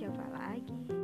siapa lagi?